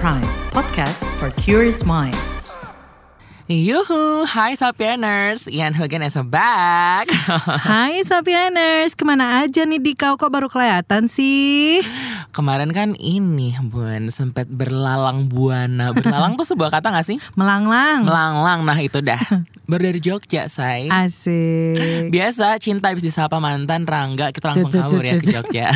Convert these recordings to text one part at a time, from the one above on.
Prime, podcast for curious mind. Yuhu, hai Sapieners, Ian Hogan is back. Hai Sapieners, ke mana aja nih di kau kok baru kelihatan sih? Kemarin kan ini Bun, sempat berlalang buana. Berlalang tuh sebuah kata gak sih? Melanglang. Melanglang, nah itu dah. Baru dari Jogja, say. Asik. Biasa cinta habis disapa mantan Rangga, kita langsung kabur ya ke. Jogja.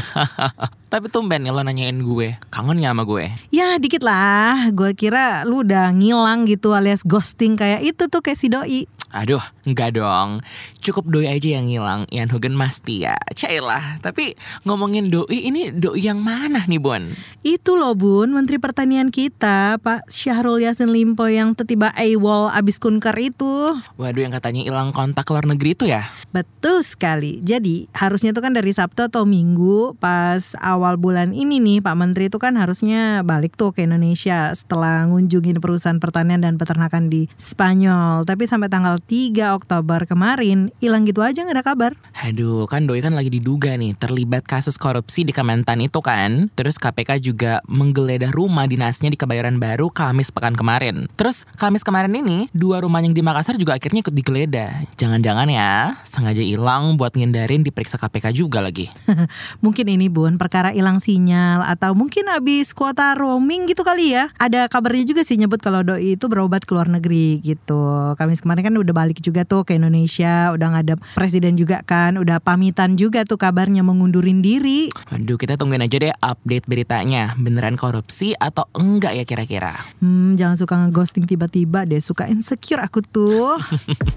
Tapi tumben nih lo nanyain gue, kangen gak sama gue? Ya dikit lah, gue kira lu udah ngilang gitu alias ghosting kayak itu tuh kayak si doi. Aduh, enggak dong. Cukup doi aja yang ngilang. Ian Hogan masti ya. Cailah. Tapi ngomongin doi, ini doi yang mana nih, Bon? Itu loh bun, Menteri Pertanian kita Pak Syahrul Yassin Limpo yang tiba AWOL abis kunker itu. Waduh, yang katanya hilang kontak ke luar negeri itu ya? Betul sekali. Jadi harusnya tuh kan dari Sabtu atau Minggu pas awal bulan ini nih Pak Menteri itu kan harusnya balik tuh ke Indonesia setelah ngunjungin perusahaan pertanian dan peternakan di Spanyol. Tapi sampai tanggal 3 Oktober kemarin hilang gitu aja nggak ada kabar. Aduh, kan doi kan lagi diduga nih terlibat kasus korupsi di Kementan itu kan. Terus KPK juga menggeledah rumah dinasnya di Kebayoran Baru Kamis pekan kemarin. Terus Kamis kemarin ini dua rumah yang di Makassar juga akhirnya ikut digeledah. Jangan-jangan ya sengaja hilang buat ngindarin diperiksa KPK juga lagi. mungkin ini Bun perkara hilang sinyal atau mungkin habis kuota roaming gitu kali ya. Ada kabarnya juga sih nyebut kalau doi itu berobat ke luar negeri gitu. Kamis kemarin kan udah balik juga tuh ke Indonesia, udah ngadep presiden juga kan, udah pamitan juga tuh kabarnya mengundurin diri. Waduh, kita tungguin aja deh update beritanya. Beneran korupsi atau enggak ya kira-kira? Hmm, jangan suka ngeghosting tiba-tiba deh, suka insecure aku tuh.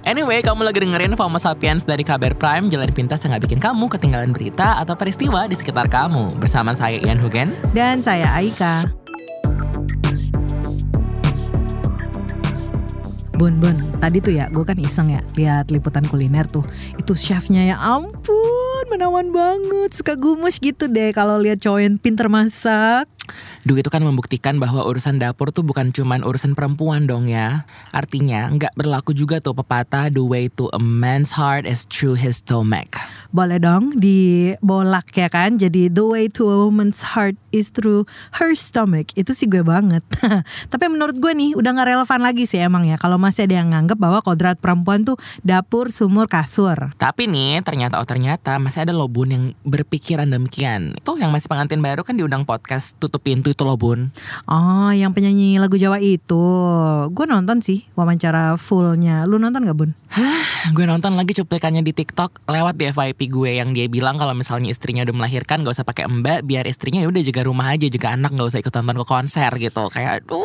Anyway, kamu lagi dengerin FOMO Sapiens dari Kabar Prime, jalan pintas yang gak bikin kamu ketinggalan berita atau peristiwa di sekitar kamu. Bersama saya Ian Hugen. Dan saya Aika. Bun, bun, tadi tuh ya gue kan iseng ya lihat liputan kuliner tuh. Itu chefnya ya ampun, menawan banget. Suka gumus gitu deh kalau lihat cowok yang pinter masak. Duh itu kan membuktikan bahwa urusan dapur tuh bukan cuman urusan perempuan dong ya. Artinya nggak berlaku juga tuh pepatah the way to a man's heart is through his stomach. Boleh dong dibolak ya kan. Jadi the way to a woman's heart is through her stomach. Itu sih gue banget. Tapi menurut gue nih udah gak relevan lagi sih emang ya. Kalau masih ada yang nganggep bahwa kodrat perempuan tuh dapur, sumur, kasur. Tapi nih ternyata oh ternyata masih ada loh bun yang berpikiran demikian. Tuh yang masih pengantin baru kan diundang podcast tutup pintu itu loh bun. Oh yang penyanyi lagu Jawa itu. Gue nonton sih wawancara fullnya. Lu nonton gak bun? gue nonton lagi cuplikannya di TikTok lewat di FYP gue yang dia bilang kalau misalnya istrinya udah melahirkan gak usah pakai mbak biar istrinya ya udah jaga rumah aja jaga anak gak usah ikut nonton ke konser gitu kayak aduh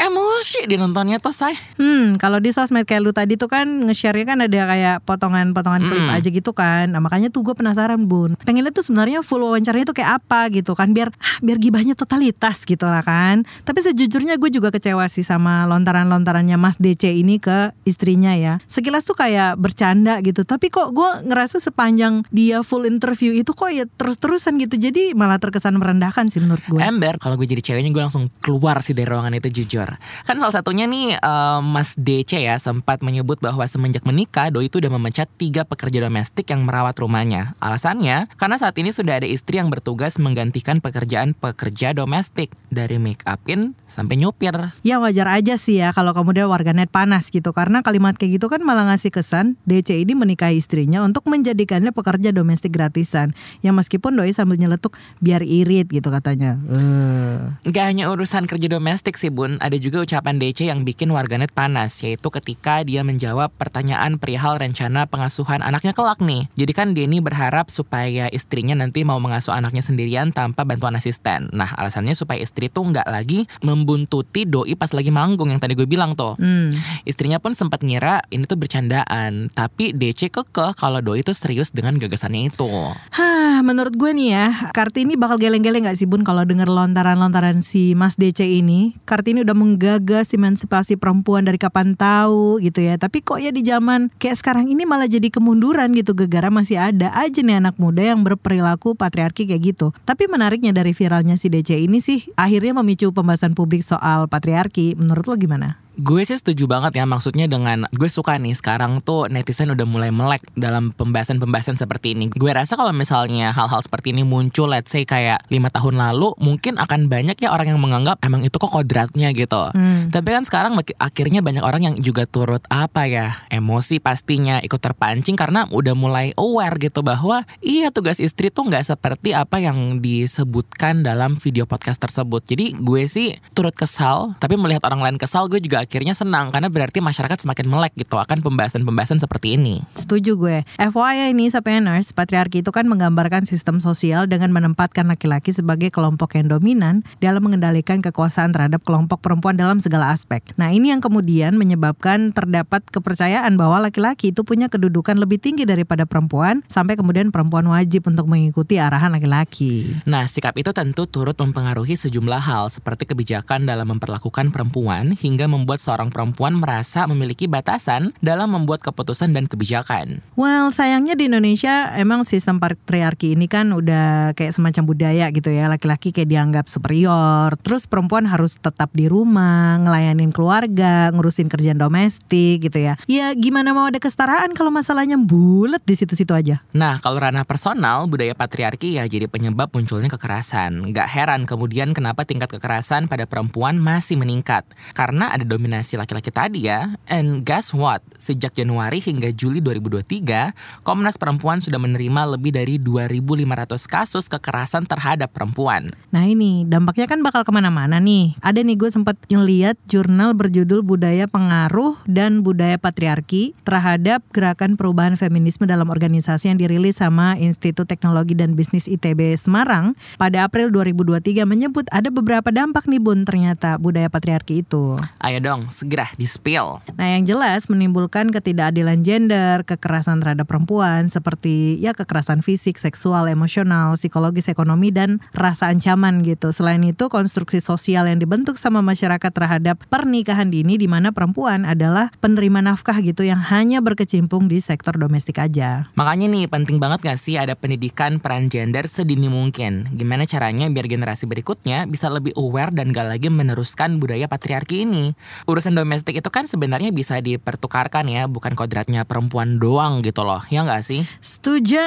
emosi dia nontonnya tuh say Hmm, kalau di sosmed kayak lu tadi tuh kan nge-share kan ada kayak potongan-potongan klip Mm. aja gitu kan. Nah, makanya tuh gue penasaran bun. Pengennya tuh sebenarnya full wawancaranya tuh kayak apa gitu kan biar ah, biar gibahnya totalitas gitu lah kan. Tapi sejujurnya gue juga kecewa sih sama lontaran-lontarannya Mas DC ini ke istrinya ya. Sekilas tuh kayak bercanda gitu. Tapi kok gue ngerasa sepanjang dia full interview itu kok ya terus-terusan gitu. Jadi malah terkesan merendahkan sih menurut gue. Ember kalau gue jadi ceweknya gue langsung keluar sih dari ruangan itu jujur kan salah satunya nih eh, Mas DC ya sempat menyebut bahwa semenjak menikah Doi itu udah memecat tiga pekerja domestik yang merawat rumahnya alasannya karena saat ini sudah ada istri yang bertugas menggantikan pekerjaan pekerja domestik dari make upin sampai nyupir Ya wajar aja sih ya kalau kemudian warganet panas gitu karena kalimat kayak gitu kan malah ngasih kesan DC ini menikahi istrinya untuk menjadikannya pekerja domestik gratisan. Ya meskipun doi sambil nyeletuk biar irit gitu katanya. Eh. Gak hanya urusan kerja domestik sih bun, ada juga ucapan DC yang bikin warganet panas, yaitu ketika dia menjawab pertanyaan perihal rencana pengasuhan anaknya kelak nih. Jadi kan Denny berharap supaya istrinya nanti mau mengasuh anaknya sendirian tanpa bantuan asisten. Nah alasannya supaya istri tuh nggak lagi membuntuti doi pas lagi manggung yang tadi gue bilang tuh. Hmm. Istrinya pun sempat ngira ini tuh bercandaan, tapi DC kekeh kalau doi tuh serius dengan gagasannya itu. Hah, menurut gue nih ya, Kartini bakal geleng-geleng gak sih Bun kalau denger lontaran-lontaran si Mas DC ini? Kartini udah menggagas emansipasi perempuan dari kapan tahu gitu ya. Tapi kok ya di zaman kayak sekarang ini malah jadi kemunduran gitu gegara masih ada aja nih anak muda yang berperilaku patriarki kayak gitu. Tapi menariknya dari viralnya si DC ini sih akhirnya memicu pembahasan publik soal patriarki. Menurut lo gimana? Gue sih setuju banget ya maksudnya dengan gue suka nih sekarang tuh netizen udah mulai melek dalam pembahasan-pembahasan seperti ini. Gue rasa kalau misalnya hal-hal seperti ini muncul let's say kayak lima tahun lalu mungkin akan banyak ya orang yang menganggap emang itu kok kodratnya gitu. Hmm. Tapi kan sekarang akhirnya banyak orang yang juga turut apa ya emosi pastinya ikut terpancing karena udah mulai aware gitu bahwa iya tugas istri tuh nggak seperti apa yang disebutkan dalam video podcast tersebut. Jadi gue sih turut kesal, tapi melihat orang lain kesal gue juga akhirnya senang karena berarti masyarakat semakin melek gitu akan pembahasan-pembahasan seperti ini. Setuju gue. FYI ini Sapieners, patriarki itu kan menggambarkan sistem sosial dengan menempatkan laki-laki sebagai kelompok yang dominan dalam mengendalikan kekuasaan terhadap kelompok perempuan dalam segala aspek. Nah ini yang kemudian menyebabkan terdapat kepercayaan bahwa laki-laki itu punya kedudukan lebih tinggi daripada perempuan sampai kemudian perempuan wajib untuk mengikuti arahan laki-laki. Nah, sikap itu tentu turut mempengaruhi sejumlah hal seperti kebijakan dalam memperlakukan perempuan hingga membuat seorang perempuan merasa memiliki batasan dalam membuat keputusan dan kebijakan. Well, sayangnya di Indonesia emang sistem patriarki ini kan udah kayak semacam budaya gitu ya. Laki-laki kayak dianggap superior. Terus perempuan harus tetap di rumah, ngelayanin keluarga, ngurusin kerjaan domestik gitu ya. Ya gimana mau ada kesetaraan kalau masalahnya bulat di situ-situ aja. Nah, kalau ranah personal, budaya patriarki ya jadi penyebab munculnya kekerasan. Gak heran kemudian kenapa tingkat kekerasan pada perempuan masih meningkat. Karena ada dominasi laki-laki tadi ya. And guess what? Sejak Januari hingga Juli 2023, Komnas Perempuan sudah menerima lebih dari 2.500 kasus kekerasan terhadap perempuan. Nah ini dampaknya kan bakal ke mana-mana nih. Ada nih gue sempat ngeliat jurnal berjudul Budaya Pengaruh dan Budaya Patriarki terhadap gerakan perubahan feminisme dalam organisasi yang dirilis sama Institut Teknologi dan Bisnis ITB Semarang pada April 2023 menyebut ada beberapa dampak nih bun ternyata budaya patriarki itu. Ayo dong, segera di-spill. Nah yang jelas menimbulkan ketidakadilan gender, kekerasan terhadap perempuan seperti ya kekerasan fisik, seksual, emosional, psikologis, ekonomi dan rasa ancaman gitu. Selain itu konstruksi sosial yang dibentuk sama masyarakat terhadap pernikahan dini di mana perempuan adalah penerima nafkah gitu yang hanya berkecimpung di sektor domestik aja. Makanya nih penting banget gak sih ada pendidikan peran gender sedini mungkin. Gimana caranya biar generasi berikutnya bisa lebih aware dan gak lagi meneruskan budaya patriarki ini. Urusan domestik itu kan sebenarnya bisa dipertukarkan ya, bukan kodratnya perempuan doang gitu loh. Ya gak sih? Setuju.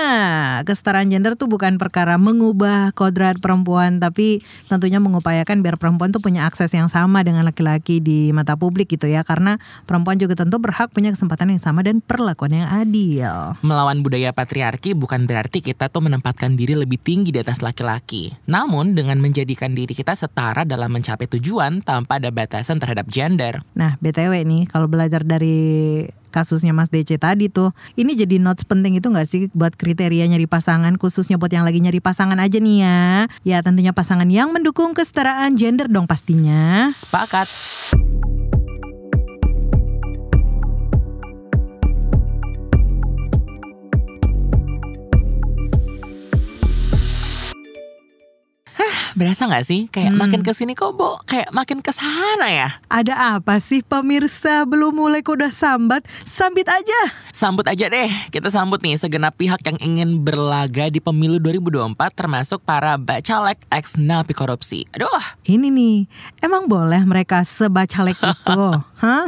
Kesetaraan gender tuh bukan perkara mengubah kodrat perempuan, tapi tentunya mengupayakan biar perempuan tuh punya akses yang sama dengan laki-laki di mata publik gitu ya. Karena perempuan juga tentu berhak punya kesempatan yang sama dan perlakuan yang adil. Melawan budaya patriarki bukan berarti kita tuh menempatkan diri lebih tinggi di atas laki-laki. Namun dengan menjadikan diri kita setara dalam mencapai tujuan tanpa ada batasan terhadap gender. Nah, BTW nih, kalau belajar dari kasusnya Mas DC tadi tuh, ini jadi notes penting itu nggak sih buat kriteria nyari pasangan, khususnya buat yang lagi nyari pasangan aja nih ya. Ya tentunya pasangan yang mendukung kesetaraan gender dong pastinya. Sepakat. Berasa gak sih? Kayak makin ke sini kok, Bo. Kayak makin ke sana ya. Ada apa sih pemirsa belum mulai kok udah sambat? Sambit aja. Sambut aja deh, kita sambut nih segenap pihak yang ingin berlaga di pemilu 2024 termasuk para bacalek ex napi korupsi. Aduh, Ini nih, emang boleh mereka sebacalek itu? Hah?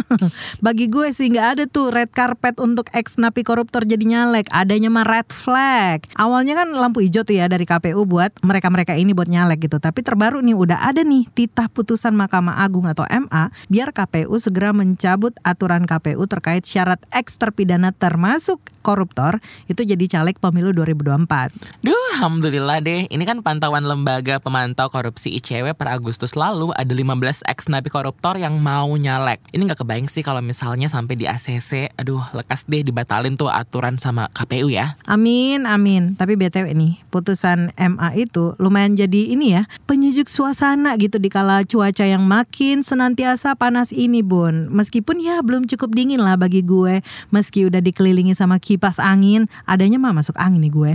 Bagi gue sih nggak ada tuh red carpet untuk ex napi koruptor jadi nyalek. Adanya mah red flag. Awalnya kan lampu hijau tuh ya dari KPU buat mereka-mereka ini buat nyalek gitu. Tapi terbaru nih udah ada nih titah putusan Mahkamah Agung atau MA biar KPU segera mencabut aturan KPU terkait syarat ex terpidana termasuk koruptor itu jadi caleg pemilu 2024. duh, alhamdulillah deh. Ini kan pantauan lembaga pemantau korupsi ICW per Agustus lalu ada 15 ex napi koruptor yang mau nyalek. Ini nggak kebayang sih kalau misalnya sampai di ACC, aduh lekas deh dibatalin tuh aturan sama KPU ya. Amin, amin. Tapi BTW nih, putusan MA itu lumayan jadi ini ya, penyejuk suasana gitu di kala cuaca yang makin senantiasa panas ini, Bun. Meskipun ya belum cukup dingin lah bagi gue, meski udah dikelilingi sama kipas kipas angin, adanya mah masuk angin nih gue.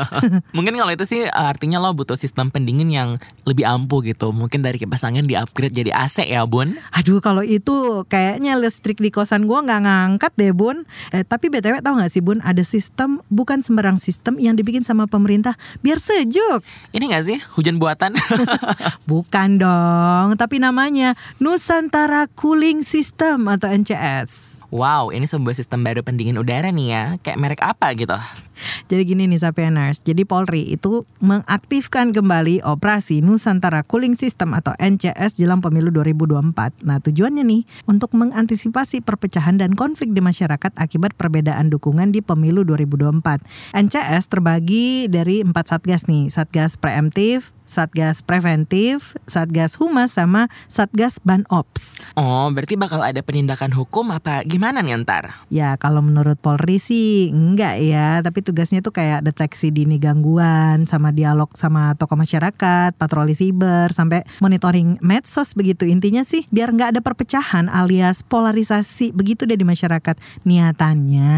Mungkin kalau itu sih artinya lo butuh sistem pendingin yang lebih ampuh gitu. Mungkin dari kipas angin di-upgrade jadi AC ya, Bun. Aduh kalau itu kayaknya listrik di kosan gue nggak ngangkat deh Bun. Eh, tapi BTW tau gak sih Bun, ada sistem, bukan sembarang sistem yang dibikin sama pemerintah biar sejuk. Ini gak sih hujan buatan? bukan dong, tapi namanya Nusantara Cooling System atau NCS. Wow, ini sebuah sistem baru pendingin udara nih ya. Kayak merek apa gitu? Jadi gini nih Sapieners, jadi Polri itu mengaktifkan kembali operasi Nusantara Cooling System atau NCS jelang pemilu 2024. Nah tujuannya nih untuk mengantisipasi perpecahan dan konflik di masyarakat akibat perbedaan dukungan di pemilu 2024. NCS terbagi dari empat satgas nih, satgas preemptif, Satgas Preventif, Satgas Humas, sama Satgas Ban Ops. Oh, berarti bakal ada penindakan hukum apa gimana nih ntar? Ya, kalau menurut Polri sih enggak ya, tapi tugasnya tuh kayak deteksi dini gangguan, sama dialog sama tokoh masyarakat, patroli siber, sampai monitoring medsos begitu. Intinya sih biar nggak ada perpecahan alias polarisasi begitu deh di masyarakat niatannya.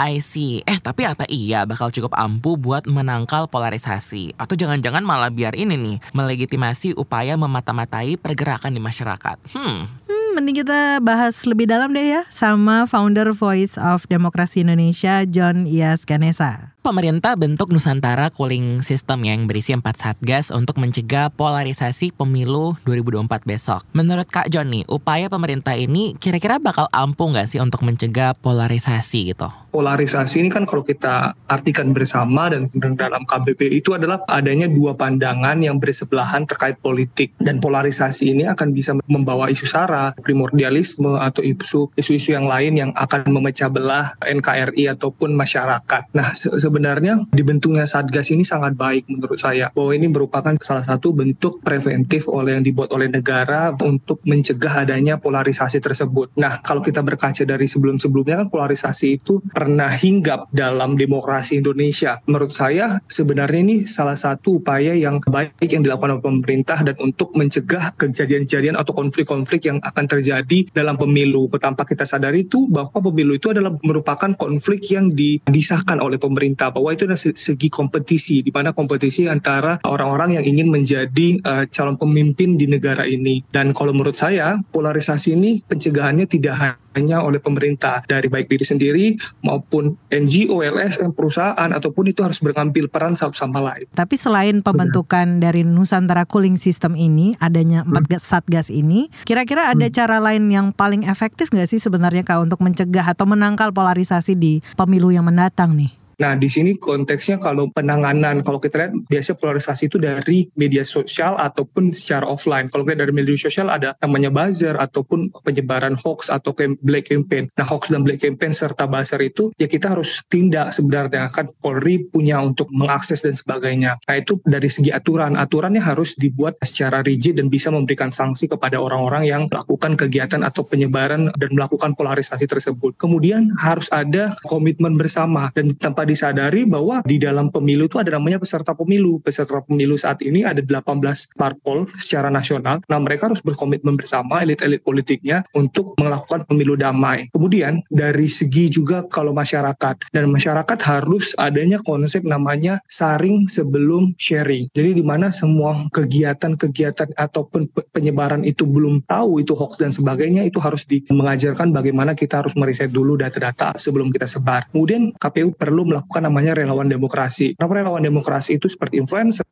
I see. Eh, tapi apa iya bakal cukup ampuh buat menangkal polarisasi? Atau jangan-jangan malah biar ini nih melegitimasi upaya memata-matai pergerakan di masyarakat? Hmm. Hmm, mending kita bahas lebih dalam deh ya sama founder Voice of Demokrasi Indonesia John Ias Ganesa. Pemerintah bentuk Nusantara Cooling System yang berisi empat satgas untuk mencegah polarisasi pemilu 2024 besok. Menurut Kak John nih, upaya pemerintah ini kira-kira bakal ampuh nggak sih untuk mencegah polarisasi gitu? Polarisasi ini kan kalau kita artikan bersama dan dalam KBP itu adalah adanya dua pandangan yang bersebelahan terkait politik. Dan polarisasi ini akan bisa membawa isu sara, primordialisme, atau isu-isu yang lain yang akan memecah belah NKRI ataupun masyarakat. Nah, sebenarnya dibentuknya Satgas ini sangat baik menurut saya. Bahwa ini merupakan salah satu bentuk preventif oleh yang dibuat oleh negara untuk mencegah adanya polarisasi tersebut. Nah, kalau kita berkaca dari sebelum-sebelumnya kan polarisasi itu pernah hinggap dalam demokrasi Indonesia. Menurut saya sebenarnya ini salah satu upaya yang baik yang dilakukan oleh pemerintah dan untuk mencegah kejadian-kejadian atau konflik-konflik yang akan terjadi dalam pemilu. Tanpa kita sadari itu bahwa pemilu itu adalah merupakan konflik yang disahkan oleh pemerintah kita bahwa itu adalah segi kompetisi di mana kompetisi antara orang-orang yang ingin menjadi uh, calon pemimpin di negara ini dan kalau menurut saya polarisasi ini pencegahannya tidak hanya oleh pemerintah dari baik diri sendiri maupun NGO, LSM, perusahaan ataupun itu harus mengambil peran satu sama lain. Tapi selain pembentukan hmm. dari Nusantara Cooling System ini, adanya empat hmm. satgas ini, kira-kira ada hmm. cara lain yang paling efektif nggak sih sebenarnya kak untuk mencegah atau menangkal polarisasi di pemilu yang mendatang nih? Nah, di sini konteksnya kalau penanganan, kalau kita lihat biasanya polarisasi itu dari media sosial ataupun secara offline. Kalau kita dari media sosial ada namanya buzzer ataupun penyebaran hoax atau black campaign. Nah, hoax dan black campaign serta buzzer itu ya kita harus tindak sebenarnya kan Polri punya untuk mengakses dan sebagainya. Nah, itu dari segi aturan, aturannya harus dibuat secara rigid dan bisa memberikan sanksi kepada orang-orang yang melakukan kegiatan atau penyebaran dan melakukan polarisasi tersebut. Kemudian harus ada komitmen bersama dan tanpa disadari bahwa di dalam pemilu itu ada namanya peserta pemilu. Peserta pemilu saat ini ada 18 parpol secara nasional. Nah mereka harus berkomitmen bersama elit-elit politiknya untuk melakukan pemilu damai. Kemudian dari segi juga kalau masyarakat dan masyarakat harus adanya konsep namanya saring sebelum sharing. Jadi di mana semua kegiatan-kegiatan ataupun penyebaran itu belum tahu itu hoax dan sebagainya itu harus di mengajarkan bagaimana kita harus meriset dulu data-data sebelum kita sebar. Kemudian KPU perlu melakukan melakukan namanya relawan demokrasi. Kenapa relawan demokrasi itu seperti influencer,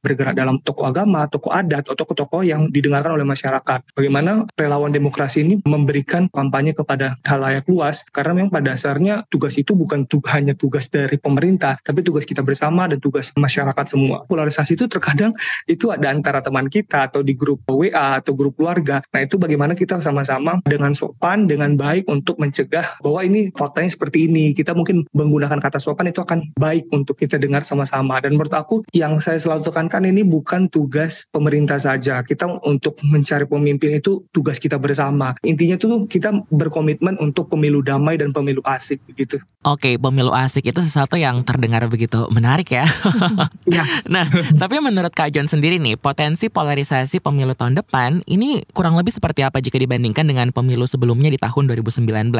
bergerak dalam toko agama, toko adat, atau toko-toko yang didengarkan oleh masyarakat. Bagaimana relawan demokrasi ini memberikan kampanye kepada halayak luas, karena memang pada dasarnya tugas itu bukan tu hanya tugas dari pemerintah, tapi tugas kita bersama dan tugas masyarakat semua. Polarisasi itu terkadang itu ada antara teman kita atau di grup WA atau grup keluarga. Nah itu bagaimana kita sama-sama dengan sopan, dengan baik untuk mencegah bahwa ini faktanya seperti ini. Kita mungkin menggunakan kata sopan itu akan baik untuk kita dengar sama-sama. Dan menurut aku yang saya selalu tekankan ini bukan tugas pemerintah saja. Kita untuk mencari pemimpin itu tugas kita bersama. Intinya tuh kita berkomitmen untuk pemilu damai dan pemilu asik gitu. Oke, pemilu asik itu sesuatu yang terdengar begitu menarik ya. Ya. nah, tapi menurut Kak John sendiri nih, potensi polarisasi pemilu tahun depan ini kurang lebih seperti apa jika dibandingkan dengan pemilu sebelumnya di tahun 2019?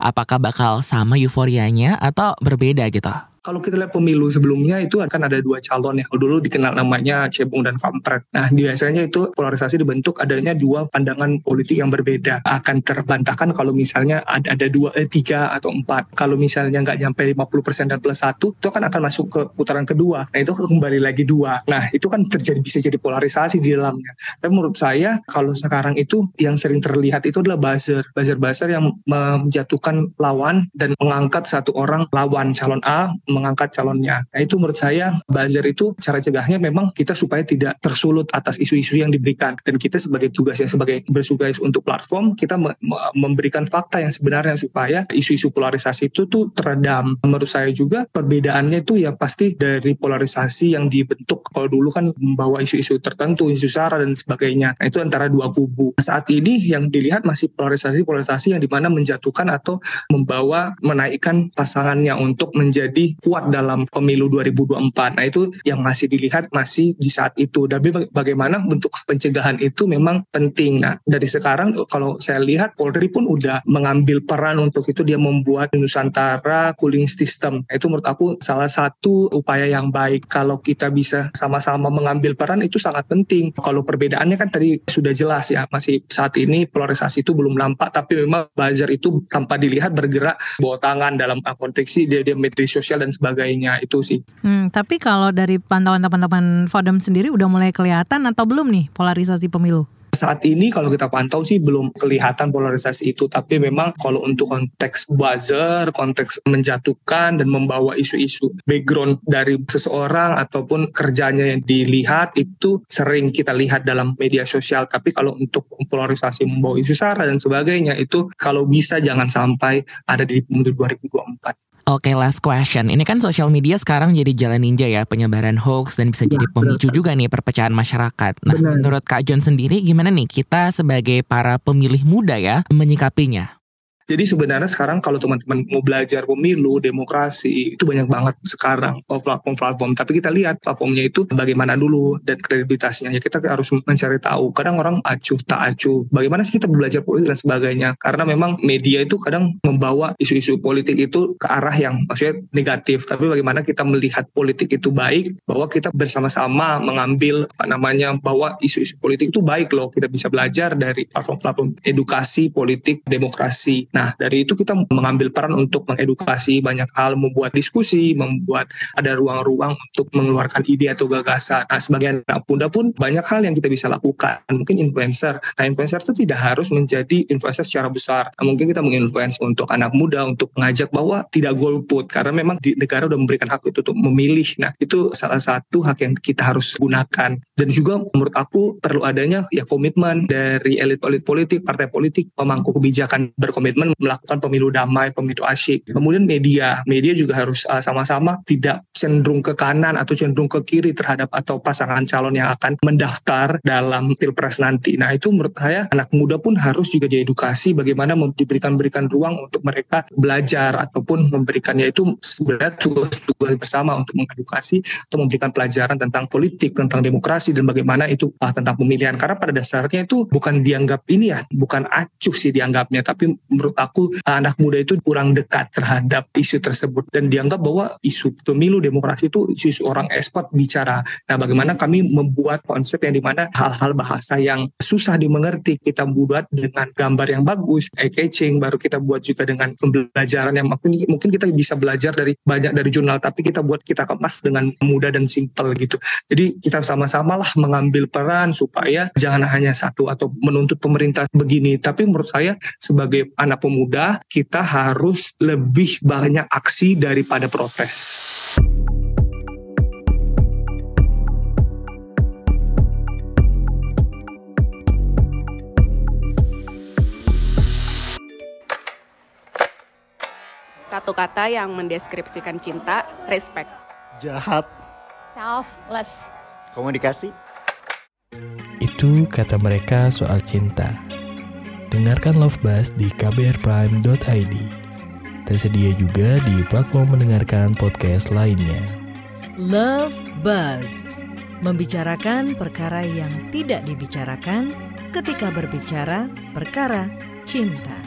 Apakah bakal sama euforianya atau berbeda gitu? Kalau kita lihat pemilu sebelumnya itu akan ada dua calon ya. Dulu dikenal namanya cebong dan kampret. Nah biasanya itu polarisasi dibentuk adanya dua pandangan politik yang berbeda. Akan terbantahkan kalau misalnya ada, ada dua, eh, tiga atau empat. Kalau misalnya nggak nyampe 50% dan plus satu, itu kan akan masuk ke putaran kedua. Nah itu kembali lagi dua. Nah itu kan terjadi bisa jadi polarisasi di dalamnya. Tapi menurut saya kalau sekarang itu yang sering terlihat itu adalah buzzer. Buzzer-buzzer yang menjatuhkan lawan dan mengangkat satu orang lawan calon A mengangkat calonnya. Nah itu menurut saya buzzer itu cara cegahnya memang kita supaya tidak tersulut atas isu-isu yang diberikan dan kita sebagai tugasnya sebagai bertugas untuk platform kita me memberikan fakta yang sebenarnya supaya isu-isu polarisasi itu tuh teredam. Menurut saya juga perbedaannya itu ya pasti dari polarisasi yang dibentuk kalau dulu kan membawa isu-isu tertentu, isu sara dan sebagainya. Nah, itu antara dua kubu. Saat ini yang dilihat masih polarisasi-polarisasi yang di mana menjatuhkan atau membawa menaikkan pasangannya untuk menjadi kuat dalam pemilu 2024. Nah itu yang masih dilihat masih di saat itu. Tapi bagaimana bentuk pencegahan itu memang penting. Nah dari sekarang kalau saya lihat Polri pun udah mengambil peran untuk itu dia membuat Nusantara cooling system. Nah, itu menurut aku salah satu upaya yang baik. Kalau kita bisa sama-sama mengambil peran itu sangat penting. Kalau perbedaannya kan tadi sudah jelas ya masih saat ini polarisasi itu belum nampak tapi memang buzzer itu tanpa dilihat bergerak bawa tangan dalam konteks dia dia media sosial dan sebagainya itu sih. Hmm, tapi kalau dari pantauan teman-teman Fodem sendiri udah mulai kelihatan atau belum nih polarisasi pemilu? Saat ini kalau kita pantau sih belum kelihatan polarisasi itu, tapi memang kalau untuk konteks buzzer, konteks menjatuhkan dan membawa isu-isu background dari seseorang ataupun kerjanya yang dilihat itu sering kita lihat dalam media sosial. Tapi kalau untuk polarisasi membawa isu sara dan sebagainya itu kalau bisa jangan sampai ada di pemilu 2024. Oke, okay, last question. Ini kan sosial media sekarang jadi jalan ninja ya penyebaran hoax dan bisa ya, jadi pemicu betul. juga nih perpecahan masyarakat. Nah, Benar. menurut Kak John sendiri gimana nih kita sebagai para pemilih muda ya menyikapinya? Jadi sebenarnya sekarang kalau teman-teman mau belajar pemilu, demokrasi, itu banyak banget sekarang platform-platform. Tapi kita lihat platformnya itu bagaimana dulu dan kredibilitasnya. Ya kita harus mencari tahu. Kadang orang acuh tak acuh. Bagaimana sih kita belajar politik dan sebagainya. Karena memang media itu kadang membawa isu-isu politik itu ke arah yang maksudnya negatif. Tapi bagaimana kita melihat politik itu baik, bahwa kita bersama-sama mengambil apa namanya bahwa isu-isu politik itu baik loh. Kita bisa belajar dari platform-platform edukasi politik demokrasi Nah, dari itu kita mengambil peran untuk mengedukasi banyak hal, membuat diskusi, membuat ada ruang-ruang untuk mengeluarkan ide atau gagasan. Nah, sebagai anak muda pun banyak hal yang kita bisa lakukan. Mungkin influencer. Nah, influencer itu tidak harus menjadi influencer secara besar. Nah, mungkin kita menginfluence untuk anak muda untuk mengajak bahwa tidak golput karena memang di negara udah memberikan hak itu untuk memilih. Nah, itu salah satu hak yang kita harus gunakan. Dan juga menurut aku perlu adanya ya komitmen dari elit-elit politik, partai politik, pemangku kebijakan berkomitmen komitmen melakukan pemilu damai, pemilu asyik. Kemudian media, media juga harus uh, sama-sama tidak cenderung ke kanan atau cenderung ke kiri terhadap atau pasangan calon yang akan mendaftar dalam pilpres nanti. Nah itu menurut saya anak muda pun harus juga diedukasi bagaimana diberikan berikan ruang untuk mereka belajar ataupun memberikannya itu sebenarnya tugas-tugas bersama untuk mengedukasi atau memberikan pelajaran tentang politik, tentang demokrasi dan bagaimana itu uh, tentang pemilihan. Karena pada dasarnya itu bukan dianggap ini ya, bukan acuh sih dianggapnya, tapi menurut menurut aku anak muda itu kurang dekat terhadap isu tersebut dan dianggap bahwa isu pemilu demokrasi itu isu, orang expert bicara. Nah, bagaimana kami membuat konsep yang di mana hal-hal bahasa yang susah dimengerti kita buat dengan gambar yang bagus, eye-catching, baru kita buat juga dengan pembelajaran yang mungkin mungkin kita bisa belajar dari banyak dari jurnal, tapi kita buat kita kemas dengan mudah dan simple gitu. Jadi kita sama-sama lah mengambil peran supaya jangan hanya satu atau menuntut pemerintah begini, tapi menurut saya sebagai anak pemuda, kita harus lebih banyak aksi daripada protes. Satu kata yang mendeskripsikan cinta, respect. Jahat. Selfless. Komunikasi. Itu kata mereka soal cinta. Dengarkan Love Buzz di kbrprime.id. Tersedia juga di platform mendengarkan podcast lainnya. Love Buzz membicarakan perkara yang tidak dibicarakan ketika berbicara perkara cinta.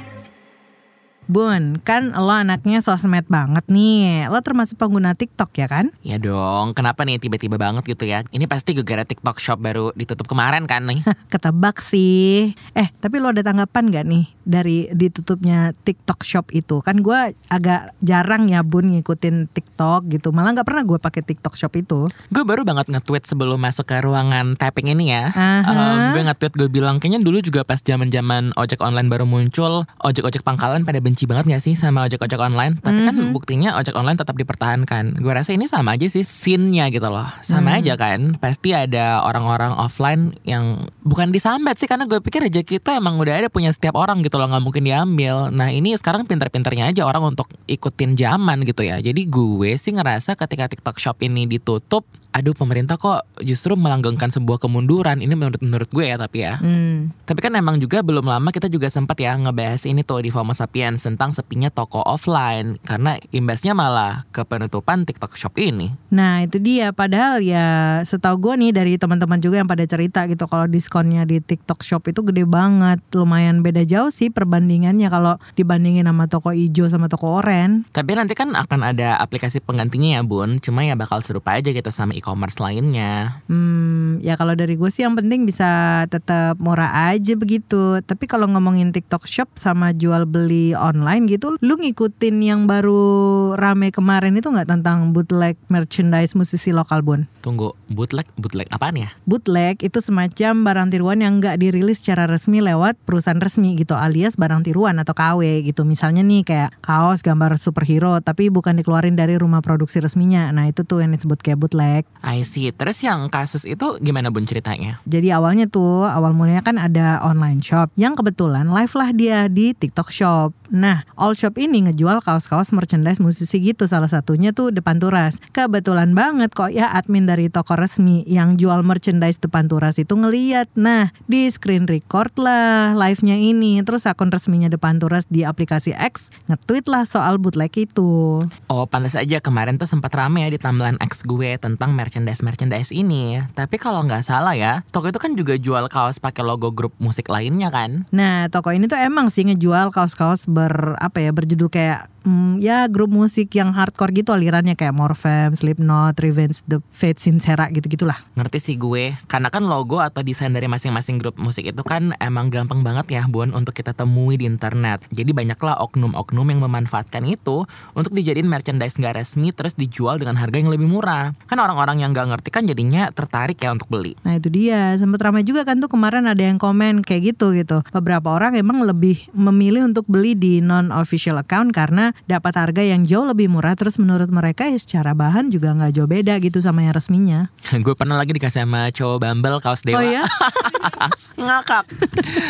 Bun, kan lo anaknya sosmed banget nih. Lo termasuk pengguna TikTok ya kan? Ya dong, kenapa nih tiba-tiba banget gitu ya? Ini pasti gara-gara TikTok Shop baru ditutup kemarin kan nih. Ketebak sih. Eh, tapi lo ada tanggapan gak nih dari ditutupnya TikTok Shop itu? Kan gue agak jarang ya Bun ngikutin TikTok gitu. Malah gak pernah gue pakai TikTok Shop itu. gue baru banget nge-tweet sebelum masuk ke ruangan tapping ini ya. Aha. Em, gue nge-tweet gue bilang kayaknya dulu juga pas zaman-zaman ojek online baru muncul, ojek-ojek pangkalan pada benci banget gak sih sama ojek-ojek online? Tapi kan buktinya ojek online tetap dipertahankan. Gue rasa ini sama aja sih scene-nya gitu loh. Sama aja kan. Pasti ada orang-orang offline yang bukan disambat sih karena gue pikir rezeki itu emang udah ada punya setiap orang gitu loh nggak mungkin diambil. Nah ini sekarang pinter-pinternya aja orang untuk ikutin zaman gitu ya. Jadi gue sih ngerasa ketika TikTok Shop ini ditutup, aduh pemerintah kok justru melanggengkan sebuah kemunduran. Ini menurut menurut gue ya tapi ya. Hmm. Tapi kan emang juga belum lama kita juga sempat ya ngebahas ini tuh di FOMO Sapiens tentang sepinya toko offline karena imbasnya malah ke penutupan TikTok Shop ini. Nah itu dia padahal ya setahu gue nih dari teman-teman juga yang pada cerita gitu kalau diskonnya di TikTok Shop itu gede banget lumayan beda jauh sih perbandingannya kalau dibandingin sama toko ijo sama toko oren Tapi nanti kan akan ada aplikasi penggantinya ya Bun, cuma ya bakal serupa aja gitu sama e-commerce lainnya. Hmm, ya kalau dari gue sih yang penting bisa tetap murah aja begitu. Tapi kalau ngomongin TikTok Shop sama jual beli online gitu, lu ngikutin yang baru rame kemarin itu nggak tentang bootleg merchandise musisi lokal bun? Tunggu, bootleg, bootleg apaan ya? Bootleg itu semacam barang tiruan yang nggak dirilis secara resmi lewat perusahaan resmi gitu, alias barang tiruan atau KW gitu. Misalnya nih kayak kaos gambar superhero, tapi bukan dikeluarin dari rumah produksi resminya. Nah itu tuh yang disebut kayak bootleg. I see. Terus yang kasus itu gimana Bun ceritanya? Jadi awalnya tuh awal mulanya kan ada online shop yang kebetulan live lah dia di TikTok Shop. Nah, all shop ini ngejual kaos-kaos merchandise musisi gitu salah satunya tuh Depan Turas. Kebetulan banget kok ya admin dari toko resmi yang jual merchandise Depan Turas itu ngeliat. Nah, di screen record lah live-nya ini. Terus akun resminya Depan Turas di aplikasi X nge-tweet lah soal bootleg itu. Oh, pantas aja kemarin tuh sempat rame ya di timeline X gue tentang merchandise-merchandise ini. Tapi kalau nggak salah ya, toko itu kan juga jual kaos pakai logo grup musik lainnya kan? Nah, toko ini tuh emang sih ngejual kaos-kaos ber apa ya berjudul kayak hmm, ya grup musik yang hardcore gitu alirannya kayak Morfem, Slipknot, Revenge the Fate, Sincera gitu-gitulah. Ngerti sih gue, karena kan logo atau desain dari masing-masing grup musik itu kan emang gampang banget ya Bun untuk kita temui di internet. Jadi banyaklah oknum-oknum yang memanfaatkan itu untuk dijadiin merchandise nggak resmi terus dijual dengan harga yang lebih murah. Kan orang-orang yang nggak ngerti kan jadinya tertarik ya untuk beli. Nah itu dia, sempet ramai juga kan tuh kemarin ada yang komen kayak gitu gitu. Beberapa orang emang lebih memilih untuk beli di non-official account karena dapat harga yang jauh lebih murah. Terus menurut mereka ya secara bahan juga nggak jauh beda gitu sama yang resminya. gue pernah lagi dikasih sama cowok Bumble kaos dewa. Oh ya? Ngakak.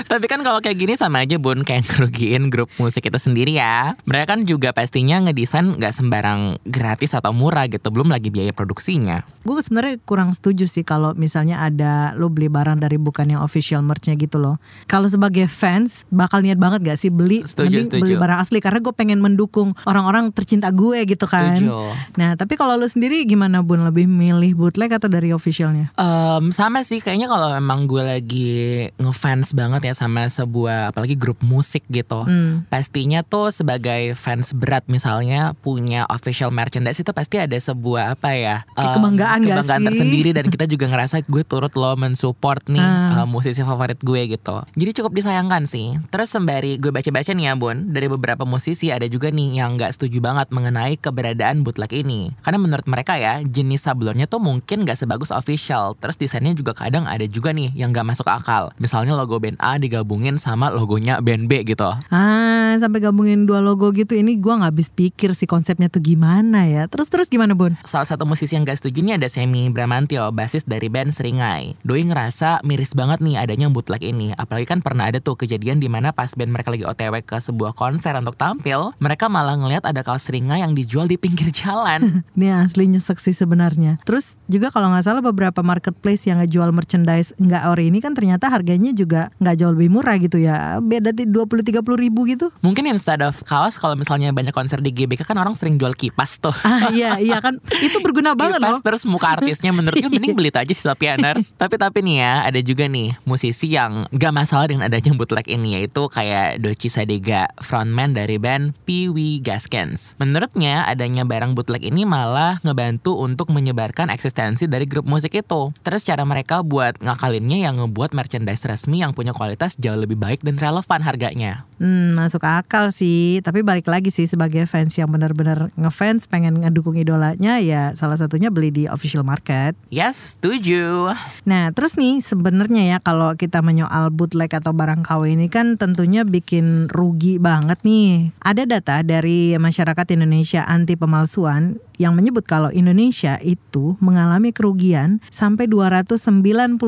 Tapi kan kalau kayak gini sama aja bun kayak ngerugiin grup musik itu sendiri ya. Mereka kan juga pastinya ngedesain nggak sembarang gratis atau murah gitu. Belum lagi biaya produksinya. Gue sebenarnya kurang setuju sih kalau misalnya ada lo beli barang dari bukan yang official merchnya gitu loh. Kalau sebagai fans bakal niat banget gak sih beli Setuju, mending setuju. beli barang asli karena gue pengen mendukung orang-orang tercinta gue gitu kan. Setuju. Nah tapi kalau lo sendiri gimana bun lebih milih bootleg atau dari officialnya? Em, sama sih kayaknya kalau memang gue lagi ngefans banget ya sama sebuah apalagi grup musik gitu. Hmm. Pastinya tuh sebagai fans berat misalnya punya official merchandise itu pasti ada sebuah apa ya? Kayak em, kebanggaan gak kebanggaan sih? tersendiri dan kita juga ngerasa gue turut lo mensupport nih Ah. em, musisi favorit gue gitu. Jadi cukup disayangkan sih. Terus sembari gue baca-baca nih ya Bun, dari beberapa musisi ada juga nih yang nggak setuju banget mengenai keberadaan bootleg ini. Karena menurut mereka ya jenis sablonnya tuh mungkin nggak sebagus official. Terus desainnya juga kadang ada juga nih yang nggak masuk akal. Misalnya logo band A digabungin sama logonya band B gitu. Ah sampai gabungin dua logo gitu ini gue nggak habis pikir sih konsepnya tuh gimana ya. Terus terus gimana bun? Salah satu musisi yang gak setuju ini ada Semi Bramantio, basis dari band Seringai. Doi ngerasa miris banget nih adanya bootleg ini. Apalagi kan pernah ada tuh kejadian di mana pas band mereka lagi OTW ke sebuah konser untuk tampil, mereka malah ngelihat ada kaos ringa yang dijual di pinggir jalan. Ini asli nyesek sih sebenarnya. Terus juga kalau nggak salah beberapa marketplace yang ngejual merchandise nggak ori ini kan ternyata harganya juga nggak jauh lebih murah gitu ya. Beda di 20-30 ribu gitu. Mungkin instead of kaos kalau misalnya banyak konser di GBK kan orang sering jual kipas tuh. Ah iya iya kan itu berguna banget kipas loh. terus muka artisnya menurut gue mending beli aja sih Sopianers. tapi tapi nih ya ada juga nih musisi yang gak masalah dengan adanya bootleg ini yaitu kayak Doci Sadega frontman dari band Pee Wee Gaskins. Menurutnya adanya barang bootleg ini malah ngebantu untuk menyebarkan eksistensi dari grup musik itu. Terus cara mereka buat ngakalinnya yang ngebuat merchandise resmi yang punya kualitas jauh lebih baik dan relevan harganya. Hmm, masuk akal sih. Tapi balik lagi sih sebagai fans yang benar-benar ngefans pengen ngedukung idolanya ya salah satunya beli di official market. Yes, setuju. Nah, terus nih sebenarnya ya kalau kita menyoal bootleg atau barang KW ini kan tentunya bikin rugi banget nih. Ada data dari masyarakat Indonesia anti pemalsuan yang menyebut kalau Indonesia itu mengalami kerugian sampai 291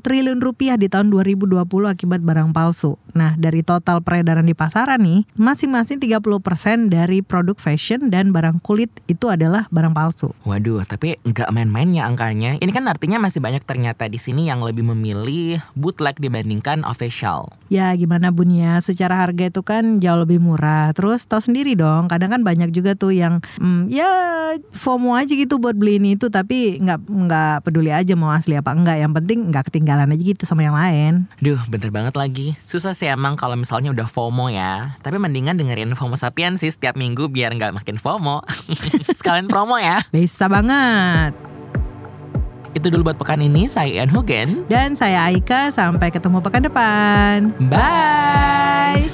triliun rupiah di tahun 2020 akibat barang palsu. Nah, dari total peredaran di pasaran nih, masing-masing 30% dari produk fashion dan barang kulit itu adalah barang palsu. Waduh, tapi nggak main-main ya angkanya. Ini kan artinya masih banyak ternyata di sini yang lebih memilih bootleg dibandingkan official. Ya gimana bun ya, secara harga itu kan jauh lebih murah. Terus tau sendiri dong, kadang kan banyak juga tuh yang hmm, ya FOMO aja gitu buat beli ini itu, tapi nggak nggak peduli aja mau asli apa enggak. Yang penting nggak ketinggalan aja gitu sama yang lain. Duh, bener banget lagi. Susah sih emang kalau misalnya udah FOMO ya. Tapi mendingan dengerin FOMO Sapien sih setiap minggu biar nggak makin FOMO. Sekalian promo ya. Bisa banget. Itu dulu buat pekan ini. Saya Ian Hugen. Dan saya Aika, sampai ketemu pekan depan. Bye.